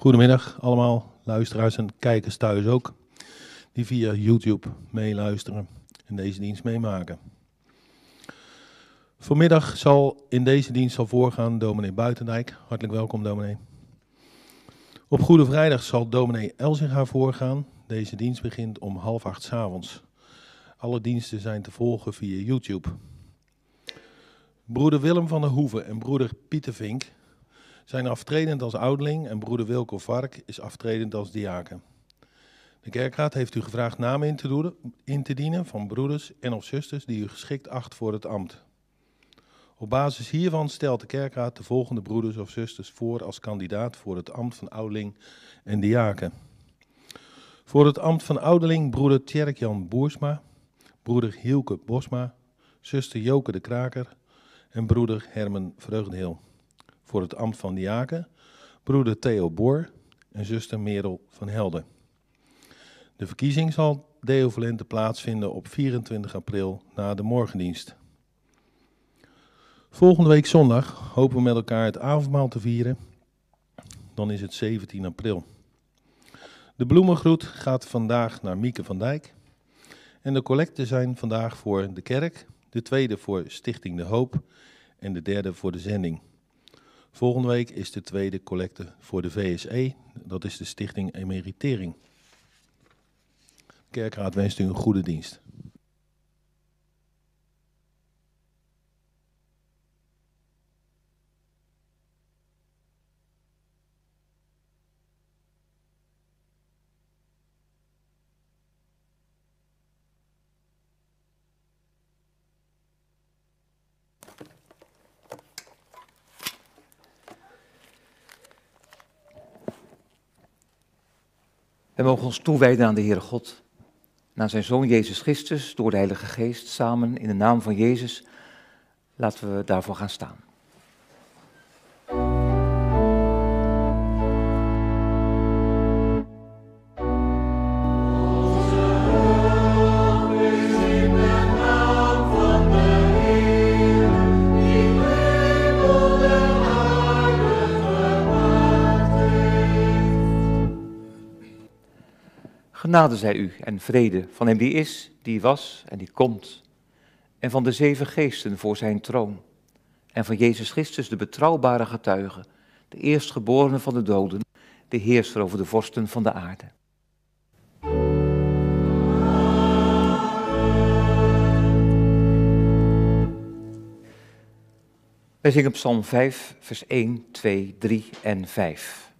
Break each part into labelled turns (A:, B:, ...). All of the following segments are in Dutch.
A: Goedemiddag allemaal, luisteraars en kijkers thuis ook, die via YouTube meeluisteren en deze dienst meemaken. Vanmiddag zal in deze dienst voorgaan dominee Buitendijk. Hartelijk welkom dominee. Op Goede Vrijdag zal dominee Elzinga voorgaan. Deze dienst begint om half acht s avonds. Alle diensten zijn te volgen via YouTube. Broeder Willem van der Hoeven en broeder Pieter Vink zijn aftredend als ouderling en broeder Wilco Vark is aftredend als diaken. De kerkraad heeft u gevraagd namen in te, doen, in te dienen van broeders en of zusters die u geschikt acht voor het ambt. Op basis hiervan stelt de kerkraad de volgende broeders of zusters voor als kandidaat voor het ambt van ouderling en diaken. Voor het ambt van ouderling broeder Tjerk-Jan Boersma, broeder Hielke Bosma, zuster Joke de Kraker en broeder Herman Vreugdenheel. Voor het ambt van diaken broeder Theo Boor en zuster Merel van Helden. De verkiezing zal deovalente plaatsvinden op 24 april na de morgendienst. Volgende week zondag hopen we met elkaar het avondmaal te vieren. Dan is het 17 april. De bloemengroet gaat vandaag naar Mieke van Dijk. En de collecten zijn vandaag voor de kerk, de tweede voor Stichting de Hoop en de derde voor de zending. Volgende week is de tweede collecte voor de VSE, dat is de Stichting Emeritering. Kerkraad wenst u een goede dienst.
B: We mogen ons toewijden aan de Heere God, naar zijn Zoon Jezus Christus, door de Heilige Geest, samen in de naam van Jezus. Laten we daarvoor gaan staan. Genade zij u en vrede van hem die is, die was en die komt. En van de zeven geesten voor zijn troon. En van Jezus Christus, de betrouwbare getuige, de eerstgeborene van de doden, de heerser over de vorsten van de aarde. Wij zingen Psalm 5, vers 1, 2, 3 en 5.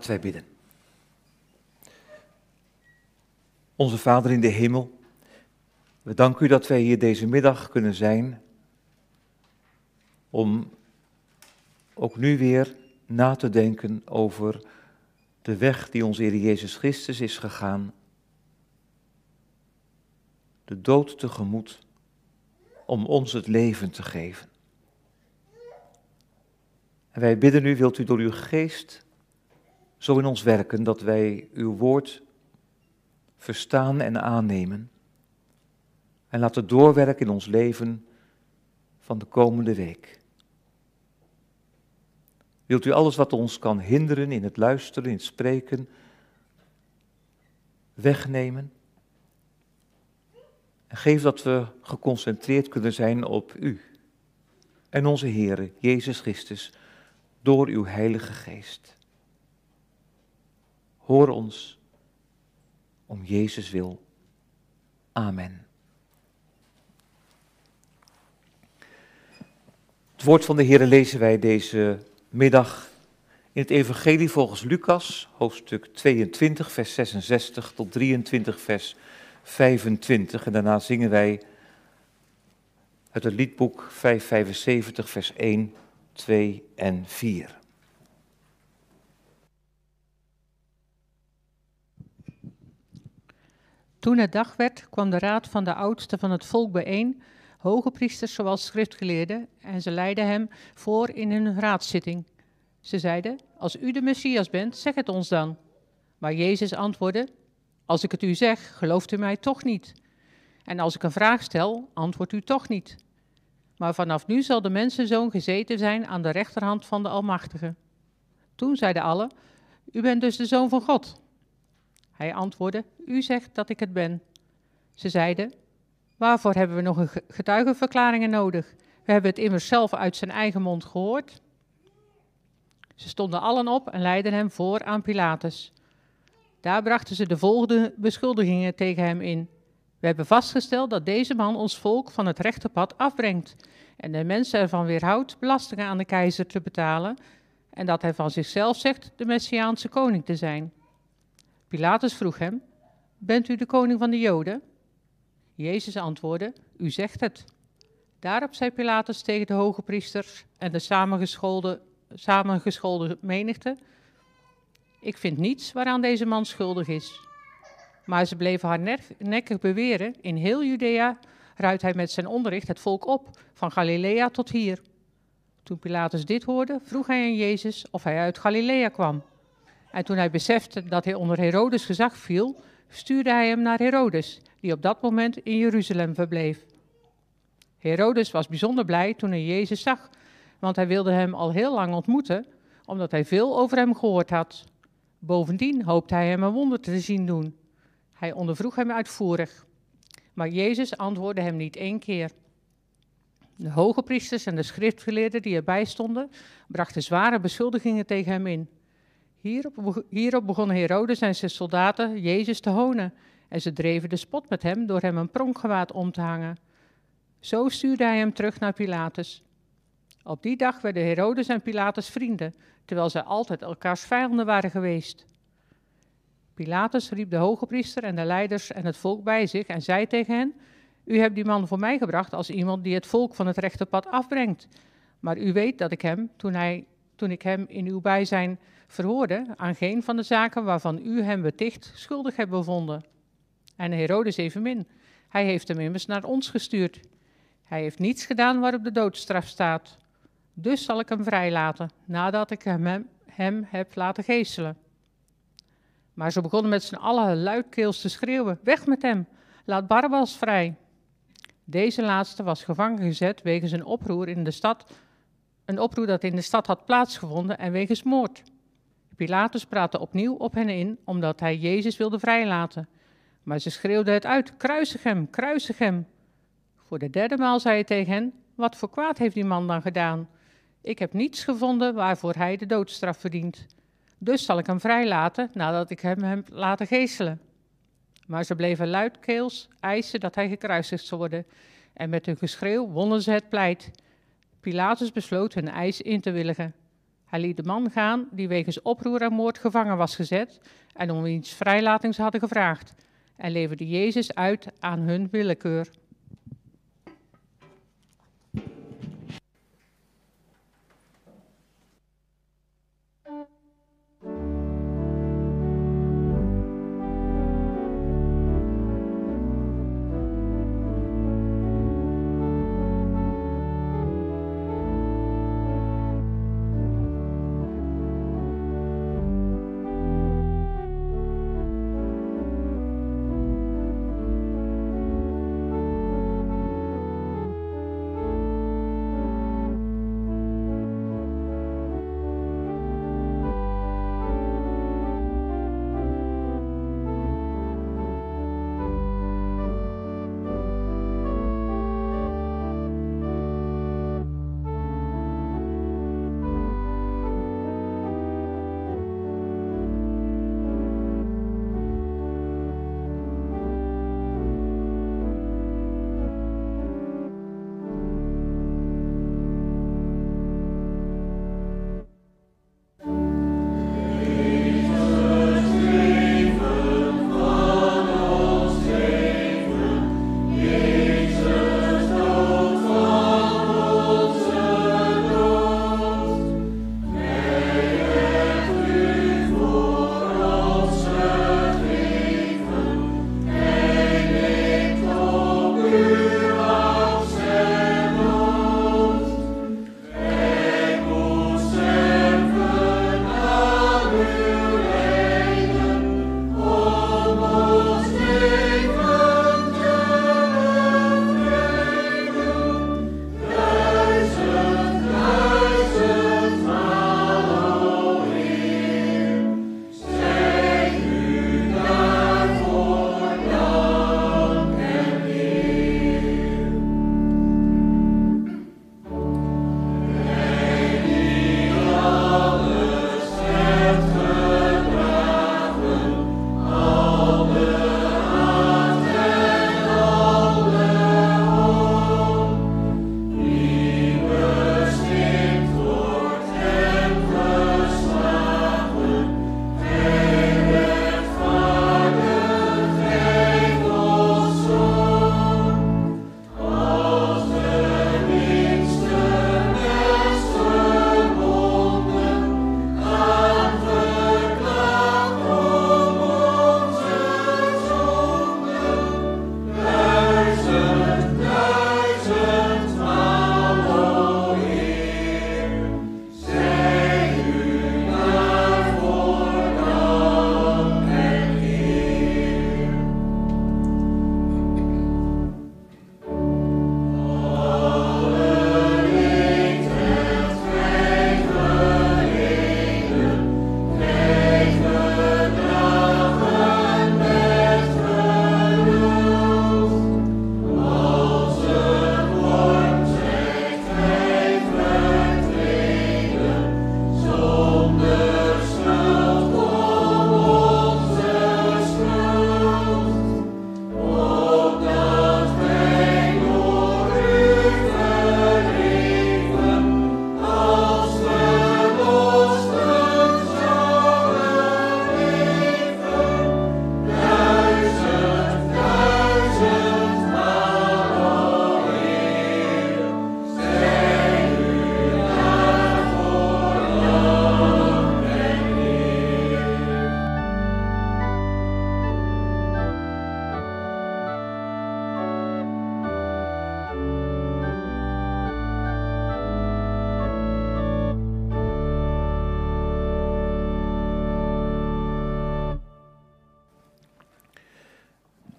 B: Laten wij bidden. Onze Vader in de hemel, we danken u dat wij hier deze middag kunnen zijn om ook nu weer na te denken over de weg die onze Heer Jezus Christus is gegaan. De dood tegemoet om ons het leven te geven. En wij bidden u, wilt u door uw geest zo in ons werken dat wij uw woord verstaan en aannemen. En laten doorwerken in ons leven van de komende week. Wilt u alles wat ons kan hinderen in het luisteren, in het spreken, wegnemen? En geef dat we geconcentreerd kunnen zijn op u en onze Heer Jezus Christus door uw Heilige Geest. Hoor ons om Jezus wil. Amen. Het woord van de Heer lezen wij deze middag in het Evangelie volgens Lucas, hoofdstuk 22, vers 66 tot 23, vers 25. En daarna zingen wij uit het liedboek 575, vers 1, 2 en 4.
C: Toen het dag werd, kwam de raad van de oudsten van het volk bijeen, hoge priesters zoals schriftgeleerden, en ze leidden hem voor in hun raadszitting. Ze zeiden, als u de Messias bent, zeg het ons dan. Maar Jezus antwoordde, als ik het u zeg, gelooft u mij toch niet. En als ik een vraag stel, antwoordt u toch niet. Maar vanaf nu zal de mensenzoon gezeten zijn aan de rechterhand van de Almachtige. Toen zeiden alle, u bent dus de zoon van God. Hij antwoordde, u zegt dat ik het ben. Ze zeiden, waarvoor hebben we nog een getuigenverklaringen nodig? We hebben het immers zelf uit zijn eigen mond gehoord. Ze stonden allen op en leidden hem voor aan Pilatus. Daar brachten ze de volgende beschuldigingen tegen hem in. We hebben vastgesteld dat deze man ons volk van het rechte pad afbrengt en de mensen ervan weerhoudt belastingen aan de keizer te betalen en dat hij van zichzelf zegt de Messiaanse koning te zijn. Pilatus vroeg hem, bent u de koning van de Joden? Jezus antwoordde, u zegt het. Daarop zei Pilatus tegen de hoge priesters en de samengescholden, menigte, ik vind niets waaraan deze man schuldig is. Maar ze bleven hardnekkig beweren, in heel Judea ruit hij met zijn onderricht het volk op, van Galilea tot hier. Toen Pilatus dit hoorde, vroeg hij aan Jezus of hij uit Galilea kwam. En toen hij besefte dat hij onder Herodes gezag viel, stuurde hij hem naar Herodes, die op dat moment in Jeruzalem verbleef. Herodes was bijzonder blij toen hij Jezus zag, want hij wilde hem al heel lang ontmoeten, omdat hij veel over hem gehoord had. Bovendien hoopte hij hem een wonder te zien doen. Hij ondervroeg hem uitvoerig. Maar Jezus antwoordde hem niet één keer. De hoge priesters en de schriftgeleerden die erbij stonden, brachten zware beschuldigingen tegen hem in. Hierop, hierop begonnen Herodes en zijn soldaten Jezus te honen. En ze dreven de spot met hem door hem een pronkgewaad om te hangen. Zo stuurde hij hem terug naar Pilatus. Op die dag werden Herodes en Pilatus vrienden, terwijl zij altijd elkaars vijanden waren geweest. Pilatus riep de hoge priester en de leiders en het volk bij zich en zei tegen hen: U hebt die man voor mij gebracht als iemand die het volk van het rechte pad afbrengt. Maar u weet dat ik hem, toen, hij, toen ik hem in uw bijzijn verhoorde, aan geen van de zaken waarvan u hem beticht schuldig heb bevonden. En Herodes evenmin. Hij heeft hem immers naar ons gestuurd. Hij heeft niets gedaan waarop de doodstraf staat. Dus zal ik hem vrijlaten, nadat ik hem, hem heb laten geestelen. Maar ze begonnen met z'n allen luidkeels te schreeuwen: Weg met hem, laat Barabbas vrij. Deze laatste was gevangen gezet wegens een oproer in de stad, een oproer dat in de stad had plaatsgevonden en wegens moord. Pilatus praatte opnieuw op hen in, omdat hij Jezus wilde vrijlaten. Maar ze schreeuwden het uit: Kruisig hem, kruisig hem. Voor de derde maal zei hij tegen hen: Wat voor kwaad heeft die man dan gedaan? Ik heb niets gevonden waarvoor hij de doodstraf verdient. Dus zal ik hem vrijlaten nadat ik hem heb laten geestelen. Maar ze bleven luidkeels eisen dat hij gekruisigd zou worden. En met hun geschreeuw wonnen ze het pleit. Pilatus besloot hun eis in te willigen. Hij liet de man gaan die wegens oproer en moord gevangen was gezet en om wiens vrijlating ze hadden gevraagd, en leverde Jezus uit aan hun willekeur.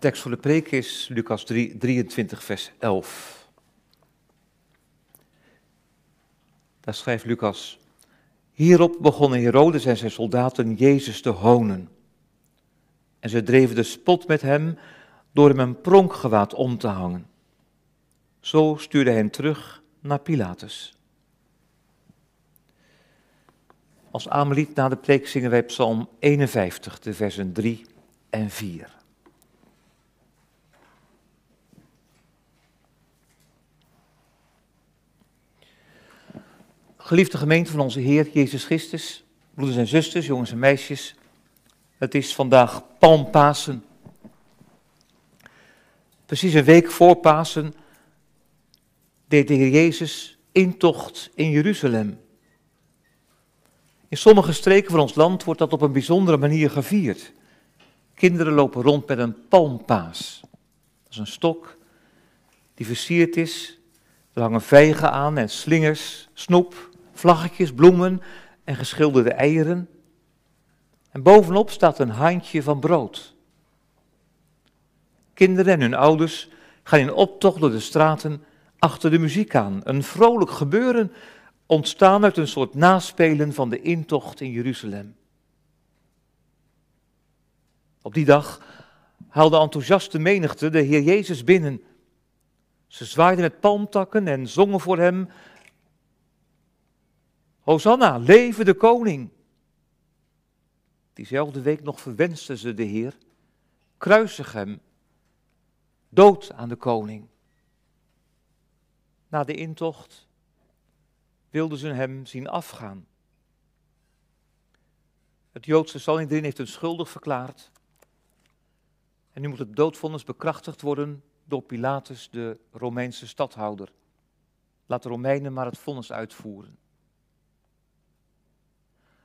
B: Tekst voor de preek is Lucas 3, 23, vers 11. Daar schrijft Lucas: Hierop begonnen Herodes en zijn soldaten Jezus te honen. En ze dreven de spot met hem door hem een pronkgewaad om te hangen. Zo stuurde hij terug naar Pilatus. Als Ameliet na de preek zingen wij Psalm 51, de versen 3 en 4. Geliefde gemeente van onze Heer Jezus Christus, broeders en zusters, jongens en meisjes. Het is vandaag Palmpasen. Precies een week voor Pasen deed de Heer Jezus intocht in Jeruzalem. In sommige streken van ons land wordt dat op een bijzondere manier gevierd. Kinderen lopen rond met een palmpaas. Dat is een stok die versierd is. Er hangen vijgen aan en slingers, snoep, vlaggetjes, bloemen en geschilderde eieren. En bovenop staat een handje van brood. Kinderen en hun ouders gaan in optocht door de straten achter de muziek aan. Een vrolijk gebeuren ontstaan uit een soort naspelen van de intocht in Jeruzalem. Op die dag haalde enthousiaste menigte de Heer Jezus binnen. Ze zwaaiden met palmtakken en zongen voor hem. Hosanna, leven de koning. Diezelfde week nog verwensten ze de Heer. Kruisig hem. Dood aan de koning. Na de intocht wilden ze hem zien afgaan. Het Joodse Sanhedrin heeft hem schuldig verklaard. En nu moet het doodvonnis bekrachtigd worden door Pilatus, de Romeinse stadhouder. Laat de Romeinen maar het vonnis uitvoeren.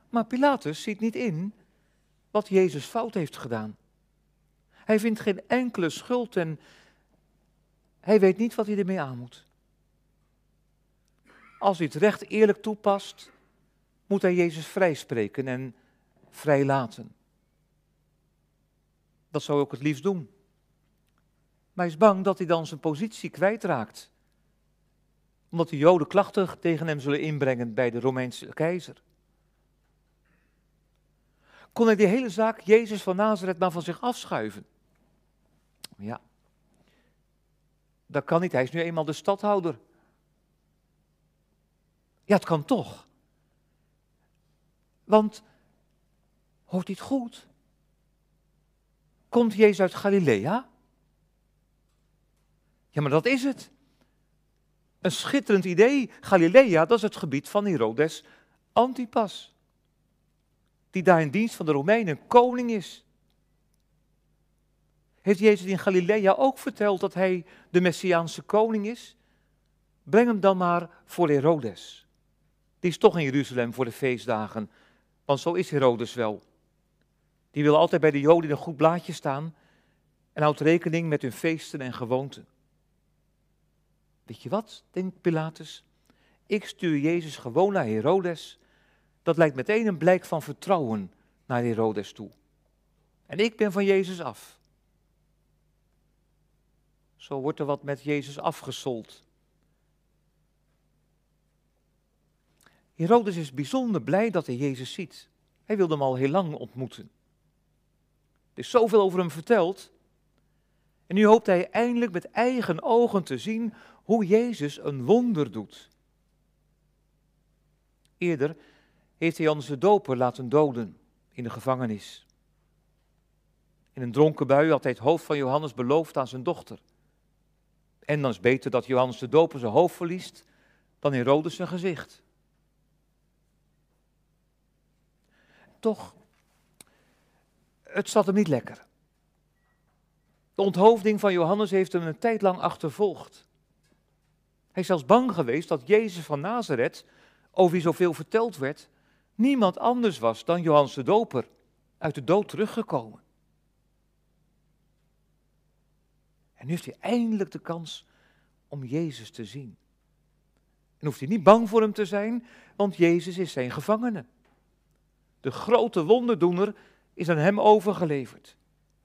B: Maar Pilatus ziet niet in wat Jezus fout heeft gedaan. Hij vindt geen enkele schuld en hij weet niet wat hij ermee aan moet. Als hij het recht eerlijk toepast, moet hij Jezus vrijspreken en vrijlaten. Dat zou hij ook het liefst doen. Maar hij is bang dat hij dan zijn positie kwijtraakt. Omdat de Joden klachten tegen hem zullen inbrengen bij de Romeinse keizer. Kon hij die hele zaak Jezus van Nazareth maar van zich afschuiven? Ja, dat kan niet. Hij is nu eenmaal de stadhouder. Ja, het kan toch. Want, hoort dit goed? Komt Jezus uit Galilea? Ja, maar dat is het. Een schitterend idee. Galilea, dat is het gebied van Herodes Antipas. Die daar in dienst van de Romeinen koning is. Heeft Jezus in Galilea ook verteld dat hij de Messiaanse koning is? Breng hem dan maar voor Herodes. Die is toch in Jeruzalem voor de feestdagen, want zo is Herodes wel. Die wil altijd bij de Joden een goed blaadje staan en houdt rekening met hun feesten en gewoonten. Weet je wat, denkt Pilatus? Ik stuur Jezus gewoon naar Herodes. Dat lijkt meteen een blijk van vertrouwen naar Herodes toe. En ik ben van Jezus af. Zo wordt er wat met Jezus afgesold. Herodes is bijzonder blij dat hij Jezus ziet. Hij wilde hem al heel lang ontmoeten. Er is zoveel over hem verteld. En nu hoopt hij eindelijk met eigen ogen te zien hoe Jezus een wonder doet. Eerder heeft hij Johannes de Doper laten doden in de gevangenis. In een dronken bui had hij het hoofd van Johannes beloofd aan zijn dochter. En dan is beter dat Johannes de Doper zijn hoofd verliest dan Herodes zijn gezicht. Toch, het zat hem niet lekker. De onthoofding van Johannes heeft hem een tijd lang achtervolgd. Hij is zelfs bang geweest dat Jezus van Nazareth, over wie zoveel verteld werd, niemand anders was dan Johannes de Doper, uit de dood teruggekomen. En nu heeft hij eindelijk de kans om Jezus te zien. En hoeft hij niet bang voor hem te zijn, want Jezus is zijn gevangene. De grote wonderdoener is aan hem overgeleverd.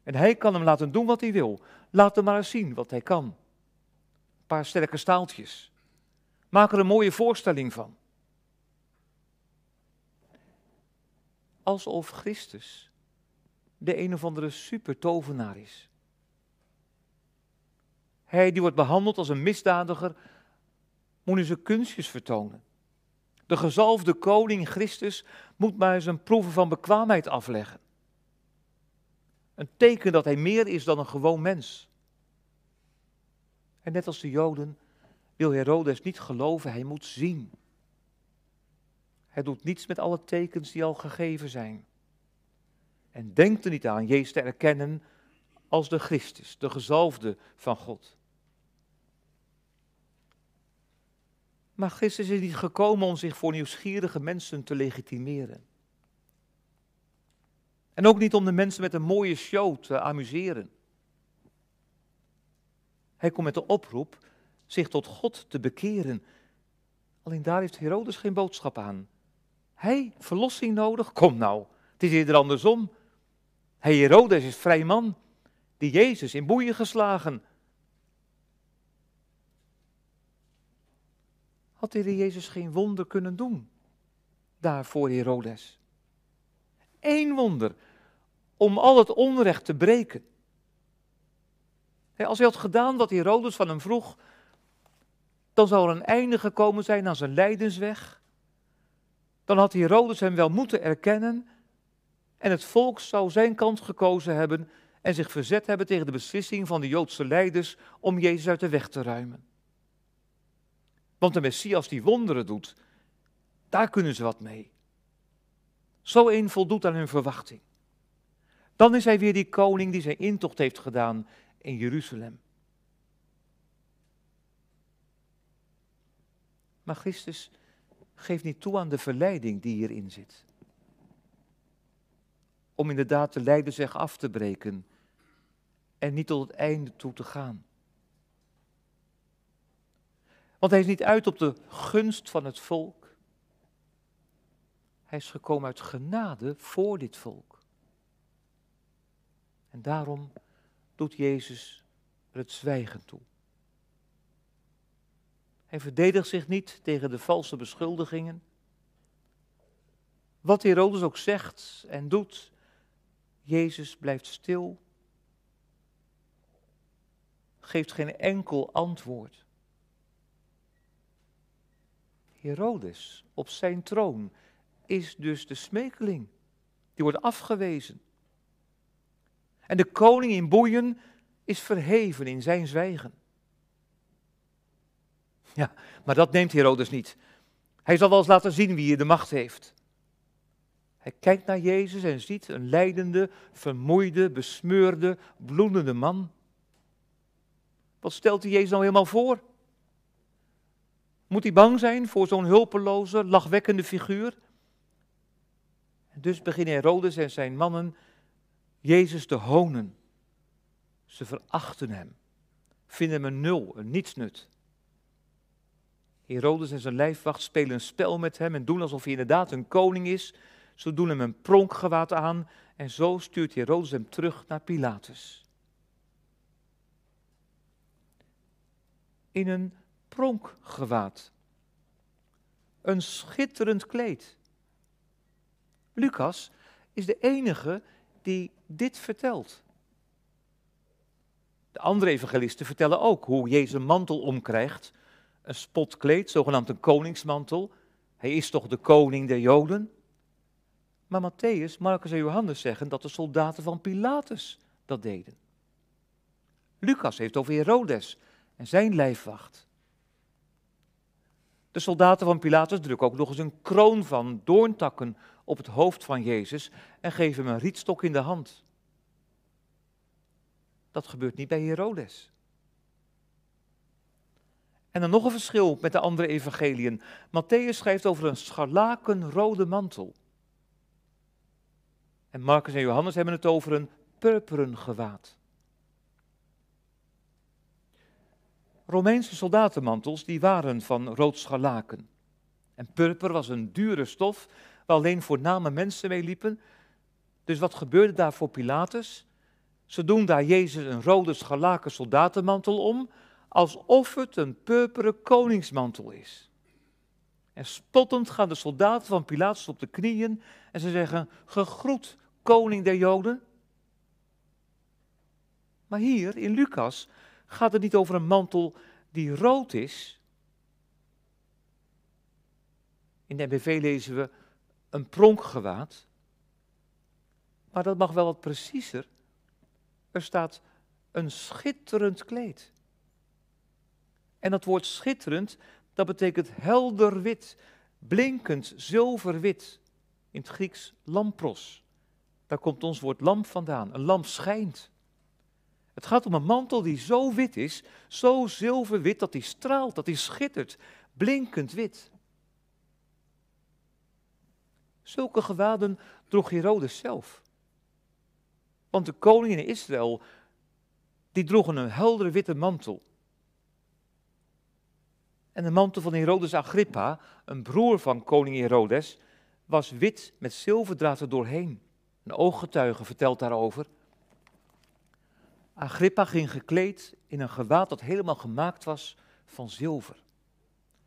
B: En hij kan hem laten doen wat hij wil. Laat hem maar eens zien wat hij kan. Een paar sterke staaltjes. Maak er een mooie voorstelling van. Alsof Christus de een of andere supertovenaar is. Hij die wordt behandeld als een misdadiger, moet nu zijn kunstjes vertonen. De gezalfde koning Christus moet maar een proeven van bekwaamheid afleggen. Een teken dat hij meer is dan een gewoon mens. En net als de Joden wil Herodes niet geloven, hij moet zien. Hij doet niets met alle tekens die al gegeven zijn. En denkt er niet aan Jezus te erkennen als de Christus, de gezalfde van God. Maar Christus is niet gekomen om zich voor nieuwsgierige mensen te legitimeren. En ook niet om de mensen met een mooie show te amuseren. Hij komt met de oproep zich tot God te bekeren. Alleen daar heeft Herodes geen boodschap aan. Hij, verlossing nodig? Kom nou, het is eerder andersom. Hij, Herodes, is vrij man, die Jezus in boeien geslagen. Had de Jezus geen wonder kunnen doen daar voor Herodes? Eén wonder om al het onrecht te breken. Als hij had gedaan wat Herodes van hem vroeg, dan zou er een einde gekomen zijn aan zijn lijdensweg. Dan had Herodes hem wel moeten erkennen en het volk zou zijn kant gekozen hebben en zich verzet hebben tegen de beslissing van de Joodse leiders om Jezus uit de weg te ruimen. Want de Messias die wonderen doet, daar kunnen ze wat mee. Zo een voldoet aan hun verwachting. Dan is hij weer die koning die zijn intocht heeft gedaan in Jeruzalem. Maar Christus geeft niet toe aan de verleiding die hierin zit. Om inderdaad de lijden af te breken en niet tot het einde toe te gaan. Want hij is niet uit op de gunst van het volk. Hij is gekomen uit genade voor dit volk. En daarom doet Jezus het zwijgen toe. Hij verdedigt zich niet tegen de valse beschuldigingen. Wat Herodes ook zegt en doet, Jezus blijft stil, geeft geen enkel antwoord. Herodes op zijn troon is dus de smekeling. Die wordt afgewezen. En de koning in boeien is verheven in zijn zwijgen. Ja, maar dat neemt Herodes niet. Hij zal wel eens laten zien wie hier de macht heeft. Hij kijkt naar Jezus en ziet een lijdende, vermoeide, besmeurde, bloedende man. Wat stelt hij Jezus nou helemaal voor? Moet hij bang zijn voor zo'n hulpeloze, lachwekkende figuur? dus beginnen Herodes en zijn mannen Jezus te honen. Ze verachten hem, vinden hem een nul, een nietsnut. Herodes en zijn lijfwacht spelen een spel met hem en doen alsof hij inderdaad een koning is. Ze doen hem een pronkgewaad aan en zo stuurt Herodes hem terug naar Pilatus. In een pronkgewaad. Een schitterend kleed. Lucas is de enige die dit vertelt. De andere evangelisten vertellen ook hoe Jezus een mantel omkrijgt, een spotkleed, zogenaamd een koningsmantel. Hij is toch de koning der Joden? Maar Matthäus, Marcus en Johannes zeggen dat de soldaten van Pilatus dat deden. Lucas heeft over Herodes en zijn lijfwacht. De soldaten van Pilatus drukken ook nog eens een kroon van doorntakken op het hoofd van Jezus en geven hem een rietstok in de hand. Dat gebeurt niet bij Herodes. En dan nog een verschil met de andere evangeliën. Matthäus schrijft over een scharlakenrode mantel. En Marcus en Johannes hebben het over een purperen gewaad. Romeinse soldatenmantels die waren van rood scharlaken. En purper was een dure stof waar alleen voorname mensen mee liepen. Dus wat gebeurde daar voor Pilatus? Ze doen daar Jezus een rode scharlaken soldatenmantel om, alsof het een purperen koningsmantel is. En spottend gaan de soldaten van Pilatus op de knieën en ze zeggen, gegroet koning der Joden. Maar hier in Lucas gaat het niet over een mantel die rood is. In de MBV lezen we een pronkgewaad. Maar dat mag wel wat preciezer. Er staat een schitterend kleed. En dat woord schitterend, dat betekent helder wit. blinkend zilverwit, in het Grieks lampros. Daar komt ons woord lamp vandaan. Een lamp schijnt. Het gaat om een mantel die zo wit is, zo zilverwit, dat die straalt, dat die schittert, blinkend wit. Zulke gewaden droeg Herodes zelf. Want de koning in Israël, die droegen een heldere witte mantel. En de mantel van Herodes Agrippa, een broer van koning Herodes, was wit met zilverdraad er doorheen. Een ooggetuige vertelt daarover. Agrippa ging gekleed in een gewaad dat helemaal gemaakt was van zilver.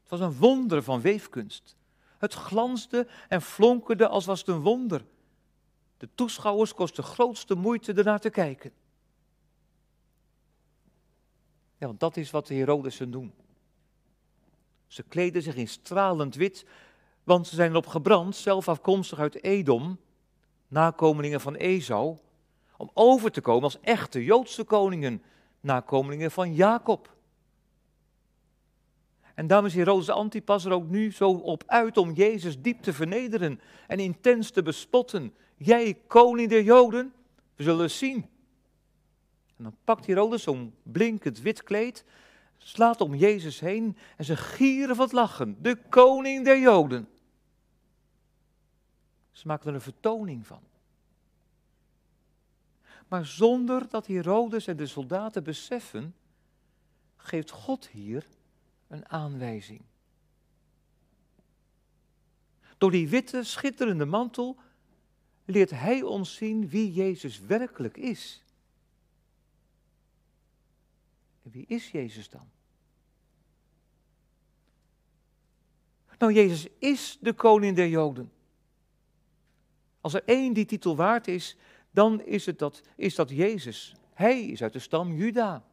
B: Het was een wonder van weefkunst. Het glansde en flonkerde als was het een wonder. De toeschouwers kost de grootste moeite ernaar te kijken. Ja, want dat is wat de Herodesen doen. Ze kleden zich in stralend wit, want ze zijn erop gebrand, zelf afkomstig uit Edom, nakomelingen van Esau, om over te komen als echte Joodse koningen, nakomelingen van Jacob. En daarom is Herodes Antipas er ook nu zo op uit om Jezus diep te vernederen en intens te bespotten. Jij, koning der Joden, we zullen het zien. En dan pakt Herodes zo'n blinkend wit kleed, slaat om Jezus heen en ze gieren van het lachen. De koning der Joden. Ze maken er een vertoning van. Maar zonder dat Herodes en de soldaten beseffen, geeft God hier een aanwijzing. Door die witte, schitterende mantel leert Hij ons zien wie Jezus werkelijk is. En wie is Jezus dan? Nou, Jezus is de koning der Joden. Als er één die titel waard is, dan is, het dat, is dat Jezus. Hij is uit de stam Juda.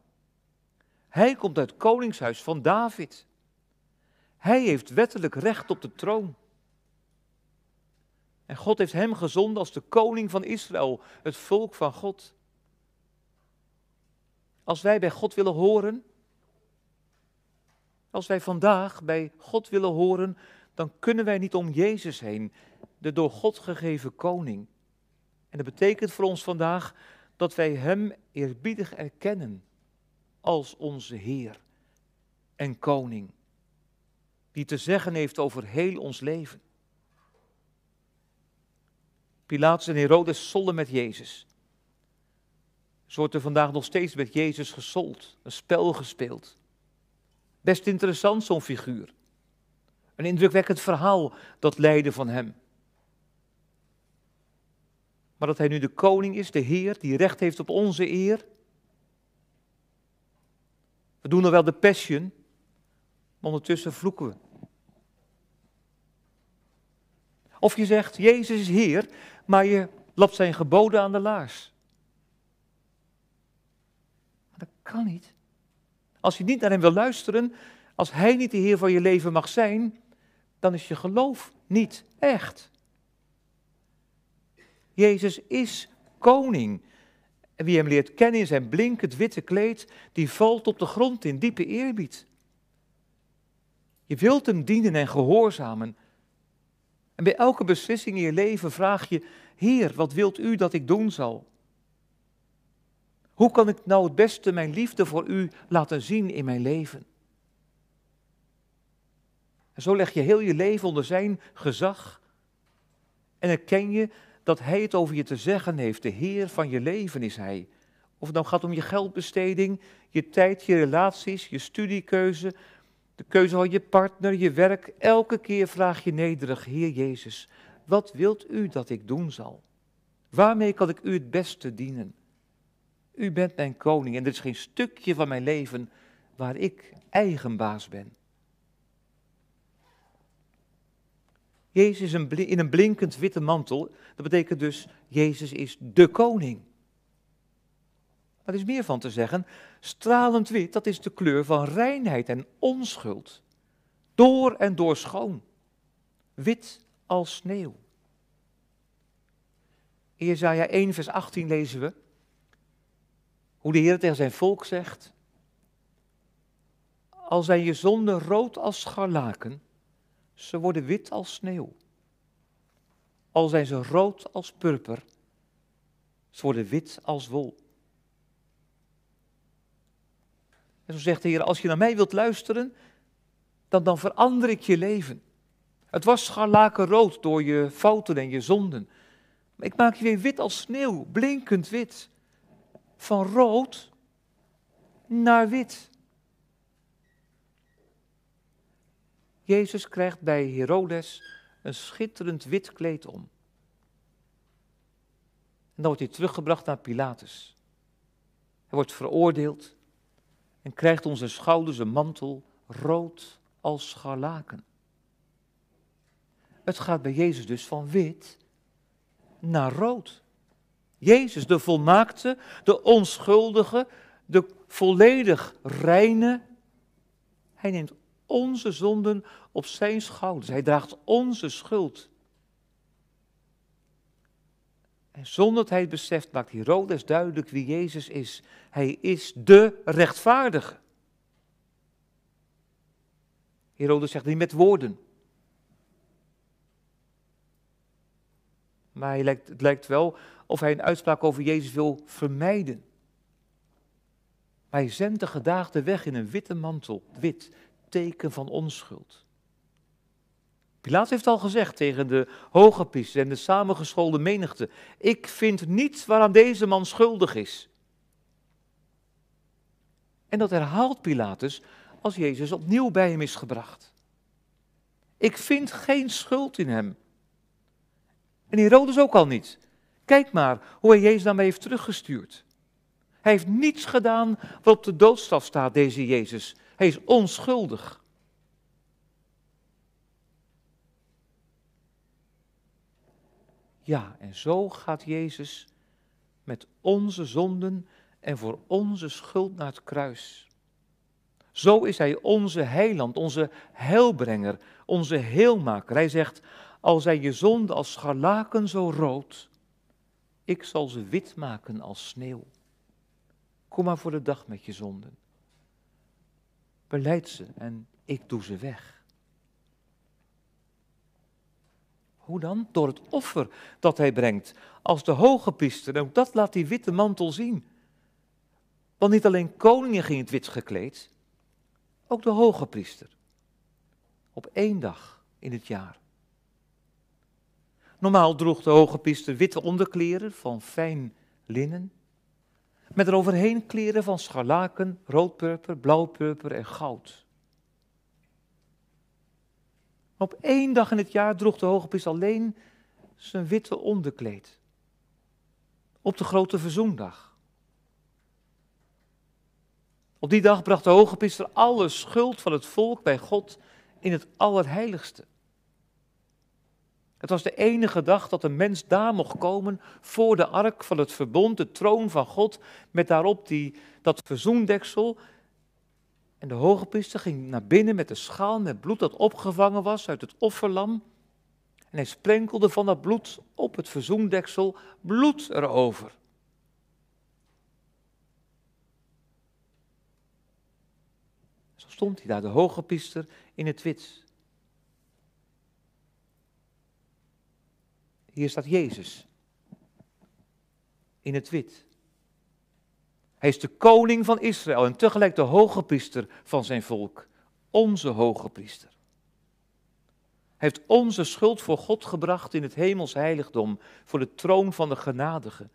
B: Hij komt uit het koningshuis van David. Hij heeft wettelijk recht op de troon. En God heeft hem gezonden als de koning van Israël, het volk van God. Als wij bij God willen horen, als wij vandaag bij God willen horen, dan kunnen wij niet om Jezus heen, de door God gegeven koning. En dat betekent voor ons vandaag dat wij Hem eerbiedig erkennen als onze Heer en Koning, die te zeggen heeft over heel ons leven. Pilatus en Herodes sollen met Jezus. Zo wordt er vandaag nog steeds met Jezus gesold, een spel gespeeld. Best interessant zo'n figuur. Een indrukwekkend verhaal dat leidde van hem. Maar dat hij nu de koning is, de Heer, die recht heeft op onze eer, we doen nog wel de passion, maar ondertussen vloeken we. Of je zegt, Jezus is Heer, maar je lapt zijn geboden aan de laars. Maar dat kan niet. Als je niet naar hem wil luisteren, als hij niet de Heer van je leven mag zijn, dan is je geloof niet echt. Jezus is koning. En wie hem leert kennen in zijn blinkend witte kleed, die valt op de grond in diepe eerbied. Je wilt hem dienen en gehoorzamen. En bij elke beslissing in je leven vraag je, Heer, wat wilt u dat ik doen zal? Hoe kan ik nou het beste mijn liefde voor u laten zien in mijn leven? En zo leg je heel je leven onder zijn gezag en erken je dat Hij het over je te zeggen heeft. De Heer van je leven is Hij. Of het nou gaat om je geldbesteding, je tijd, je relaties, je studiekeuze, de keuze van je partner, je werk. Elke keer vraag je nederig, Heer Jezus, wat wilt u dat ik doen zal? Waarmee kan ik u het beste dienen? U bent mijn koning en er is geen stukje van mijn leven waar ik eigen baas ben. Jezus in een blinkend witte mantel, dat betekent dus, Jezus is de koning. Er is meer van te zeggen. Stralend wit, dat is de kleur van reinheid en onschuld. Door en door schoon. Wit als sneeuw. In Jezaja 1 vers 18 lezen we hoe de Heer tegen zijn volk zegt. Al zijn je zonden rood als scharlaken, Ze worden wit als sneeuw. Al zijn ze rood als purper, ze worden wit als wol. En zo zegt de Heer, als je naar mij wilt luisteren, dan, dan verander ik je leven. Het was scharlakenrood door je fouten en je zonden. Maar ik maak je weer wit als sneeuw, blinkend wit. Van rood naar wit. Jezus krijgt bij Herodes een schitterend wit kleed om. En dan wordt hij teruggebracht naar Pilatus. Hij wordt veroordeeld en krijgt onze schouders een mantel rood als scharlaken. Het gaat bij Jezus dus van wit naar rood. Jezus, de volmaakte, de onschuldige, de volledig reine. Hij neemt onze zonden op zijn schouders. Hij draagt onze schuld. En zonder dat hij het beseft, maakt Herodes duidelijk wie Jezus is. Hij is de rechtvaardige. Herodes zegt niet met woorden. Maar het lijkt wel of hij een uitspraak over Jezus wil vermijden. Hij zendt de gedaagde weg in een witte mantel, wit, teken van onschuld. Pilaat heeft al gezegd tegen de hoge priester en de samengeschoolde menigte: Ik vind niets waaraan deze man schuldig is. En dat herhaalt Pilatus als Jezus opnieuw bij hem is gebracht. Ik vind geen schuld in hem. En Herodes ook al niet. Kijk maar hoe hij Jezus daarmee heeft teruggestuurd. Hij heeft niets gedaan wat op de doodstraf staat, deze Jezus. Hij is onschuldig. Ja, en zo gaat Jezus met onze zonden en voor onze schuld naar het kruis. Zo is Hij onze heiland, onze heilbrenger, onze heelmaker. Hij zegt, al zijn je zonden als scharlaken zo rood, ik zal ze wit maken als sneeuw. Kom maar voor de dag met je zonden. Beleid ze en ik doe ze weg. Hoe dan? Door het offer dat hij brengt als de hoge priester. En ook dat laat die witte mantel zien. Want niet alleen koningen gingen het wit gekleed, ook de hoge priester. Op één dag in het jaar. Normaal droeg de hoge priester witte onderkleren van fijn linnen, met eroverheen kleren van scharlaken, roodpurper, blauwpurper en goud. Op één dag in het jaar droeg de hoge priester alleen zijn witte onderkleed. Op de grote verzoendag. Op die dag bracht de hoge priester alle schuld van het volk bij God in het allerheiligste. Het was de enige dag dat een mens daar mocht komen voor de ark van het verbond, de troon van God, met daarop die, dat verzoendeksel. En de hoge priester ging naar binnen met de schaal met bloed dat opgevangen was uit het offerlam. En hij sprenkelde van dat bloed op het verzoendeksel bloed erover. Zo stond hij daar, de hoge priester, in het wit. Hier staat Jezus. In het wit. Hij is de koning van Israël en tegelijk de hoge priester van zijn volk. Onze hoge priester. Hij heeft onze schuld voor God gebracht in het hemels heiligdom, voor de troon van de genadige.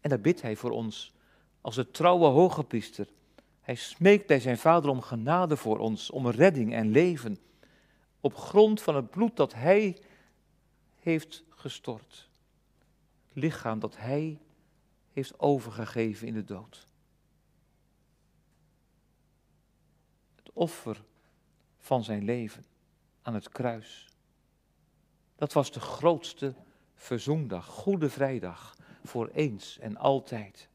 B: En daar bidt hij voor ons als de trouwe hoge priester. Hij smeekt bij zijn vader om genade voor ons, om redding en leven. Op grond van het bloed dat hij heeft gestort. lichaam dat hij heeft overgegeven in de dood. Het offer van zijn leven aan het kruis. Dat was de grootste verzoendag, Goede Vrijdag, voor eens en altijd.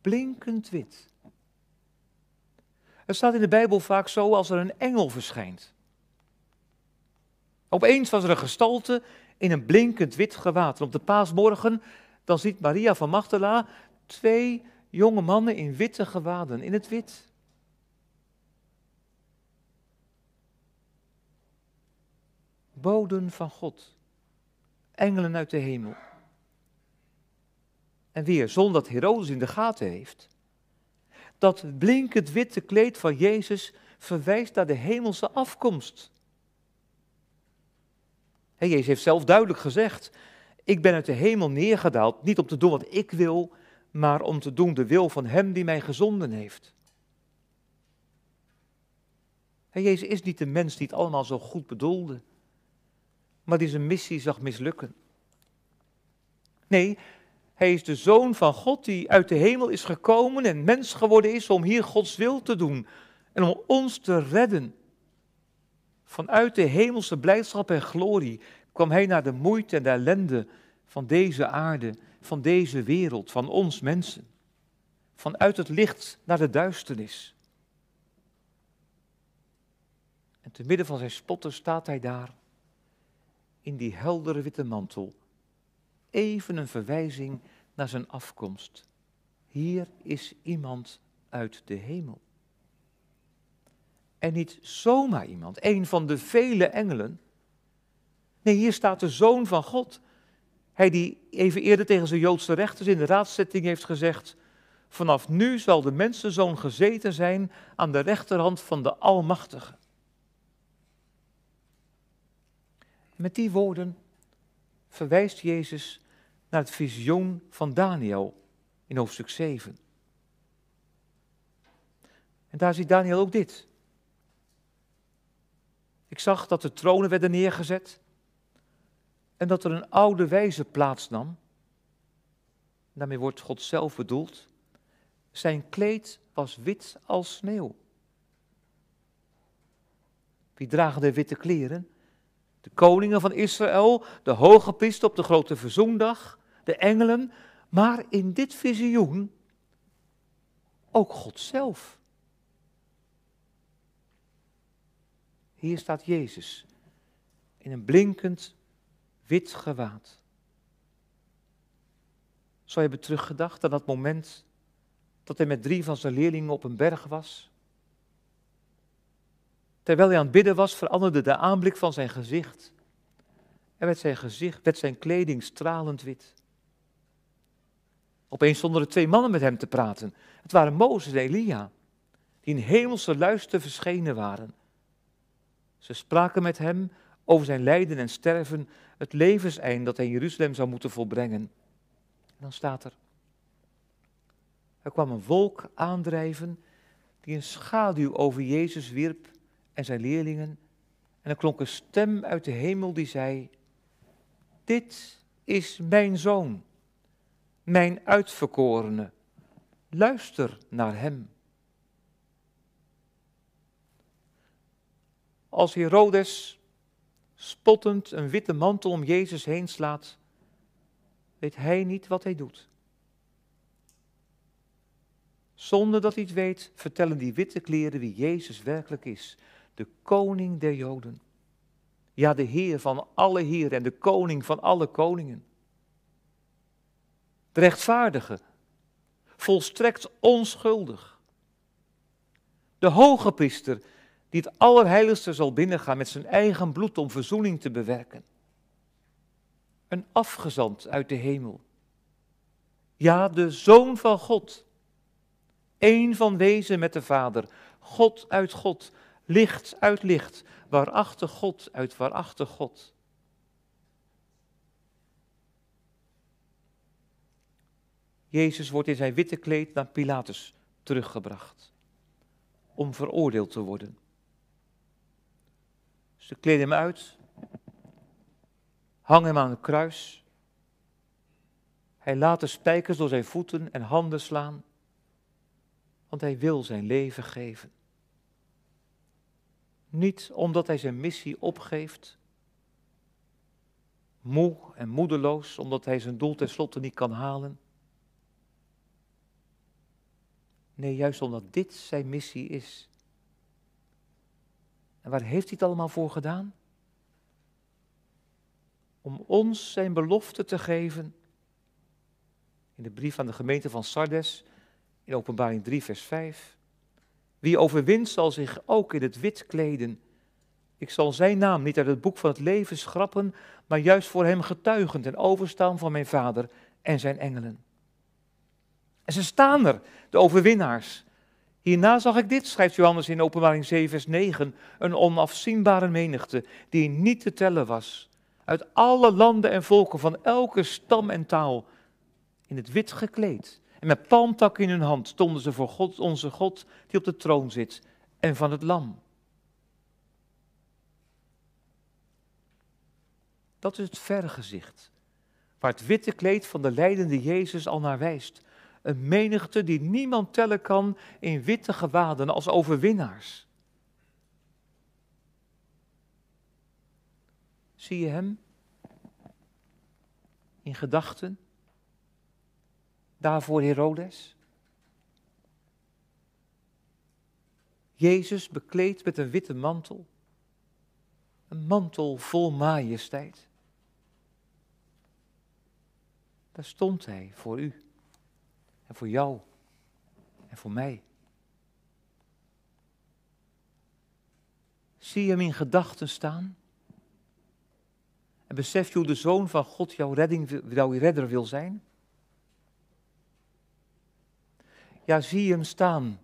B: Blinkend wit. Het staat in de Bijbel vaak zo als er een engel verschijnt. Opeens was er een gestalte in een blinkend wit gewaad. Op de paasmorgen, dan ziet Maria van Magdala twee jonge mannen in witte gewaden, in het wit. Boden van God, engelen uit de hemel. En weer, zonder dat Herodes in de gaten heeft. Dat blinkend witte kleed van Jezus verwijst naar de hemelse afkomst. Jezus heeft zelf duidelijk gezegd: Ik ben uit de hemel neergedaald, niet om te doen wat ik wil, maar om te doen de wil van Hem die mij gezonden heeft. He, Jezus is niet de mens die het allemaal zo goed bedoelde, maar die zijn missie zag mislukken. Nee, hij is de zoon van God die uit de hemel is gekomen en mens geworden is om hier Gods wil te doen en om ons te redden. Vanuit de hemelse blijdschap en glorie kwam hij naar de moeite en de ellende van deze aarde, van deze wereld, van ons mensen. Vanuit het licht naar de duisternis. En te midden van zijn spotten staat hij daar, in die heldere witte mantel. Even een verwijzing naar zijn afkomst. Hier is iemand uit de hemel. En niet zomaar iemand, een van de vele engelen. Nee, hier staat de zoon van God. Hij die even eerder tegen zijn Joodse rechters in de raadszitting heeft gezegd: Vanaf nu zal de mensenzoon gezeten zijn aan de rechterhand van de Almachtige. Met die woorden verwijst Jezus naar het visioen van Daniel in hoofdstuk 7. En daar ziet Daniel ook dit. Ik zag dat de tronen werden neergezet en dat er een oude wijze plaatsnam. Daarmee wordt God zelf bedoeld. Zijn kleed was wit als sneeuw. Wie dragen de witte kleren? De koningen van Israël, de hoge priester op de grote verzoendag, de engelen, maar in dit visioen ook God zelf. Hier staat Jezus in een blinkend wit gewaad. Zou je hebben teruggedacht aan dat moment dat hij met drie van zijn leerlingen op een berg was? Terwijl hij aan het bidden was, veranderde de aanblik van zijn gezicht. En werd zijn gezicht, werd zijn kleding stralend wit. Opeens stonden er twee mannen met hem te praten. Het waren Mozes en Elia, die in hemelse luister verschenen waren. Ze spraken met hem over zijn lijden en sterven, het levenseind dat hij in Jeruzalem zou moeten volbrengen. En dan staat er, er kwam een wolk aandrijven die een schaduw over Jezus wierp en zijn leerlingen. En er klonk een stem uit de hemel die zei, dit is mijn zoon, mijn uitverkorene, luister naar hem. Als Herodes spottend een witte mantel om Jezus heen slaat, weet hij niet wat hij doet. Zonder dat hij het weet, vertellen die witte kleren wie Jezus werkelijk is. De koning der Joden. Ja, de Heer van alle Heeren en de koning van alle koningen. De rechtvaardige, volstrekt onschuldig. De hoge priester die het Allerheiligste zal binnengaan met zijn eigen bloed om verzoening te bewerken. Een afgezant uit de hemel. Ja, de Zoon van God. Eén van wezen met de Vader. God uit God. Licht uit licht. Waarachtig God uit waarachtig God. Jezus wordt in zijn witte kleed naar Pilatus teruggebracht. Om veroordeeld te worden. Ze kleden hem uit, hangen hem aan het kruis. Hij laat de spijkers door zijn voeten en handen slaan, want hij wil zijn leven geven. Niet omdat hij zijn missie opgeeft, moe en moedeloos, omdat hij zijn doel tenslotte niet kan halen. Nee, juist omdat dit zijn missie is. En waar heeft hij het allemaal voor gedaan? Om ons zijn belofte te geven. In de brief aan de gemeente van Sardes, in Openbaring 3, vers 5. Wie overwint zal zich ook in het wit kleden. Ik zal zijn naam niet uit het boek van het leven schrappen, maar juist voor hem getuigend en overstaan van mijn vader en zijn engelen. En ze staan er, de overwinnaars. Hierna zag ik dit, schrijft Johannes in Openbaring 7, vers 9, een onafzienbare menigte die niet te tellen was. Uit alle landen en volken van elke stam en taal, in het wit gekleed. En met palmtakken in hun hand stonden ze voor God, onze God, die op de troon zit, en van het lam. Dat is het vergezicht, waar het witte kleed van de leidende Jezus al naar wijst. Een menigte die niemand tellen kan in witte gewaden als overwinnaars. Zie je hem in gedachten? Daarvoor Herodes? Jezus bekleed met een witte mantel. Een mantel vol majesteit. Daar stond hij voor u en voor jou en voor mij. Zie hem in gedachten staan? En besef je hoe de Zoon van God jouw, redding, jouw redder wil zijn? Ja, zie hem staan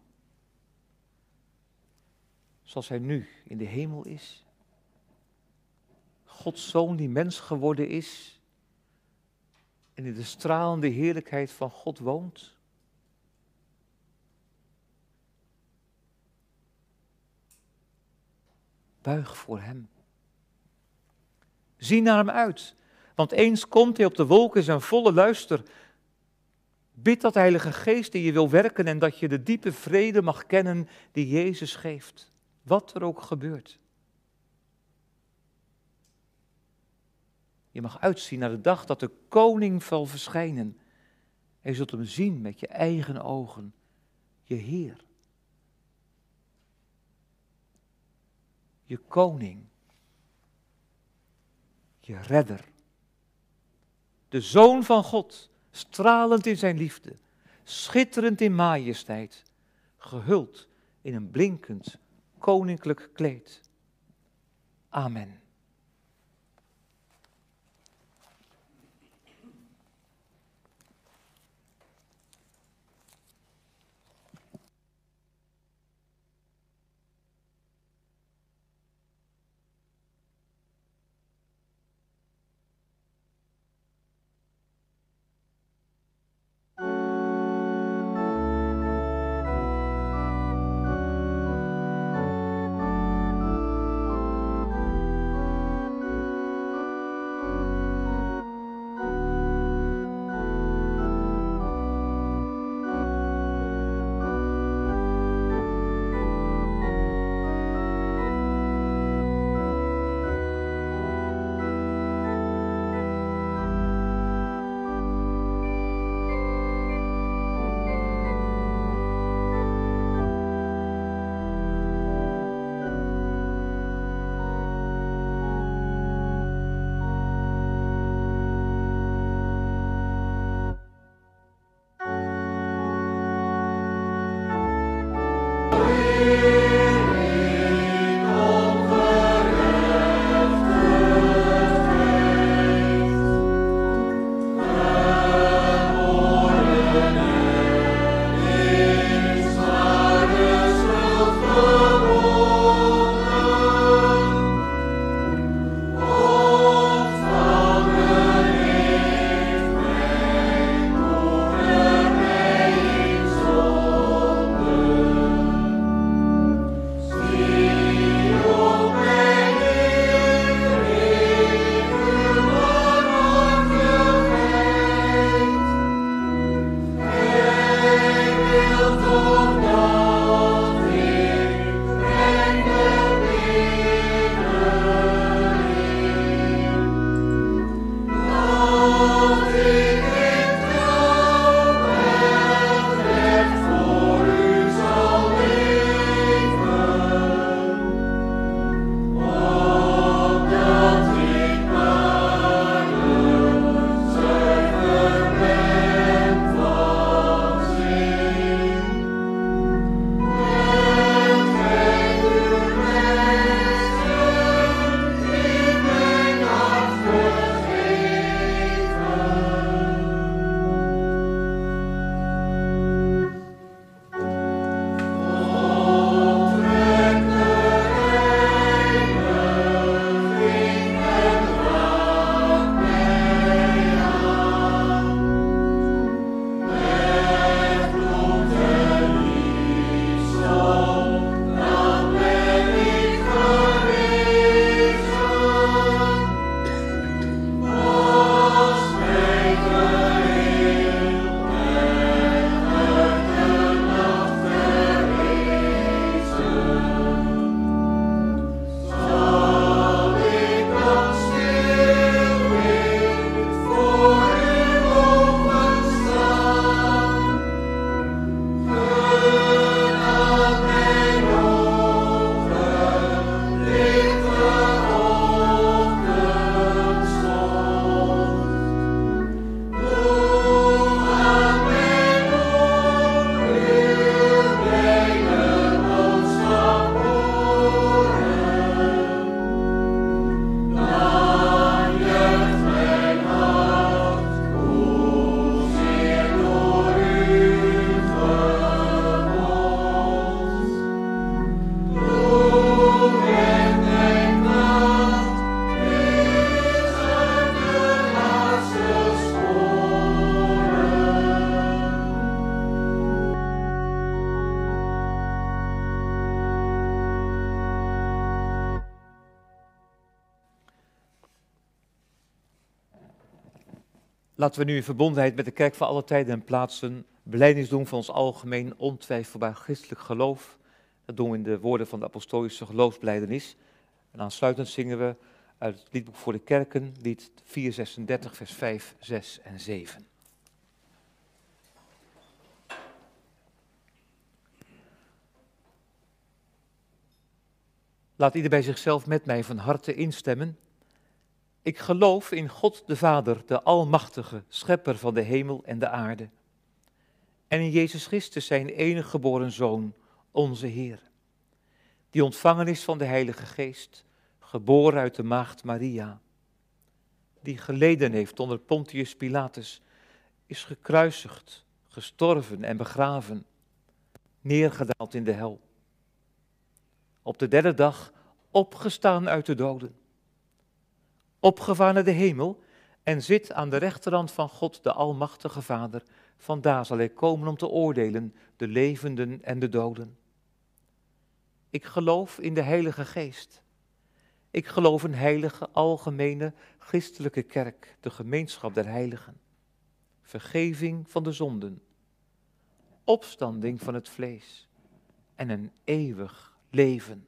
B: zoals hij nu in de hemel is? Gods Zoon die mens geworden is en in de stralende heerlijkheid van God woont? Buig voor Hem. Zie naar Hem uit, want eens komt Hij op de wolken zijn volle luister. Bid dat Heilige Geest in je wil werken en dat je de diepe vrede mag kennen die Jezus geeft, wat er ook gebeurt. Je mag uitzien naar de dag dat de koning zal verschijnen. En je zult hem zien met je eigen ogen, je Heer. Je koning. Je redder. De zoon van God, stralend in zijn liefde, schitterend in majesteit, gehuld in een blinkend koninklijk kleed. Amen. Laten we nu in verbondenheid met de kerk van alle tijden en plaatsen beleidings doen van ons algemeen ontwijfelbaar christelijk geloof. Dat doen we in de woorden van de apostolische geloofsbelijdenis. En aansluitend zingen we uit het liedboek voor de kerken, lied 436, vers 5, 6 en 7. Laat ieder bij zichzelf met mij van harte instemmen. Ik geloof in God de Vader, de Almachtige, Schepper van de hemel en de aarde. En in Jezus Christus, zijn enige geboren Zoon, onze Heer. Die ontvangen is van de Heilige Geest, geboren uit de Maagd Maria. Die geleden heeft onder Pontius Pilatus, is gekruisigd, gestorven en begraven, neergedaald in de hel. Op de derde dag opgestaan uit de doden opgevaren naar de hemel en zit aan de rechterhand van God, de Almachtige Vader. Vandaar zal hij komen om te oordelen de levenden en de doden. Ik geloof in de Heilige Geest. Ik geloof een heilige, algemene, christelijke kerk, de gemeenschap der heiligen. Vergeving van de zonden, opstanding van het vlees en een eeuwig leven.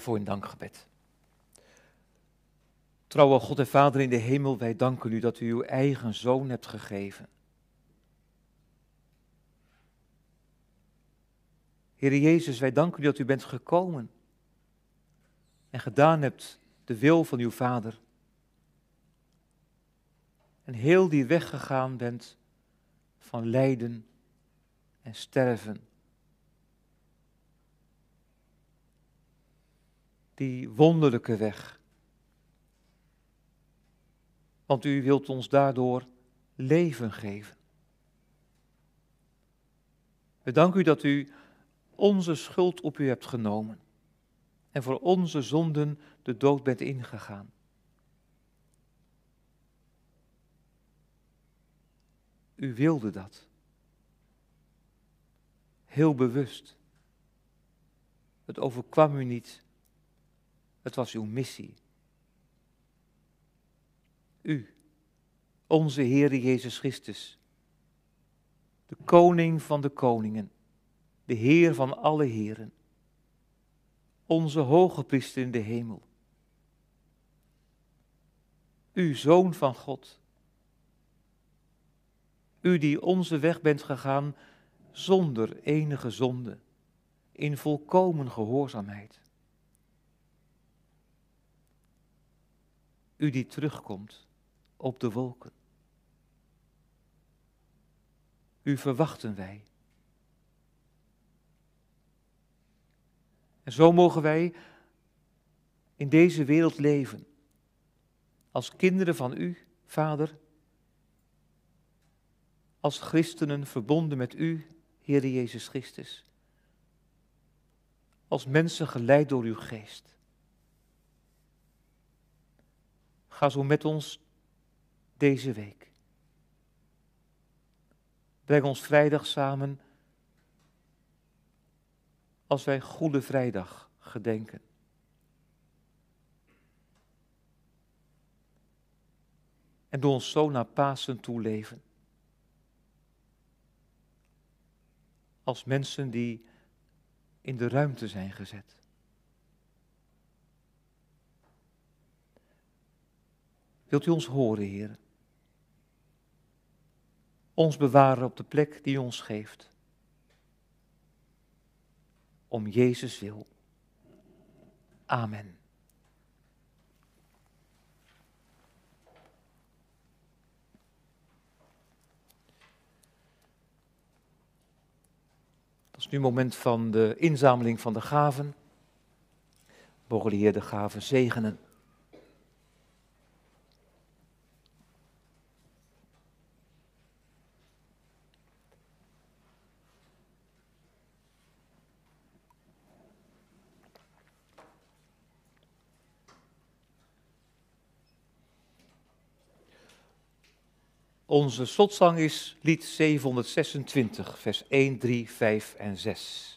B: Voor in dankgebed. Trouwe God en Vader in de hemel, wij danken u dat u uw eigen zoon hebt gegeven. Heer Jezus, wij danken u dat u bent gekomen en gedaan hebt de wil van uw Vader. En heel die weg gegaan bent van lijden en sterven die wonderlijke weg. Want u wilt ons daardoor leven geven. We danken u dat u onze schuld op u hebt genomen en voor onze zonden de dood bent ingegaan. U wilde dat. Heel bewust. Het overkwam u niet. Het was uw missie. U, onze Heere Jezus Christus, de koning van de koningen, de Heer van alle heren, onze hoge priester in de hemel. U, Zoon van God, u die onze weg bent gegaan zonder enige zonde, in volkomen gehoorzaamheid. U die terugkomt op de wolken. U verwachten wij. En zo mogen wij in deze wereld leven. Als kinderen van u, Vader. Als christenen verbonden met u, Heer Jezus Christus. Als mensen geleid door uw geest. Ga zo met ons deze week. Breng ons vrijdag samen als wij Goede Vrijdag gedenken. En doe ons zo naar Pasen toe leven. Als mensen die in de ruimte zijn gezet. Wilt u ons horen, Heer? Ons bewaren op de plek die u ons geeft om Jezus wil. Amen. Dat is nu het moment van de inzameling van de gaven. Mogen de Heer de gaven zegenen. Onze slotzang is lied 726, vers 1, 3, 5 en 6.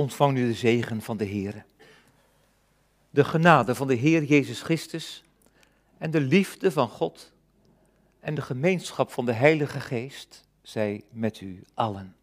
B: Ontvang nu de zegen van de Heer. De genade van de Heer Jezus Christus en de liefde van God en de gemeenschap van de Heilige Geest zij met u allen.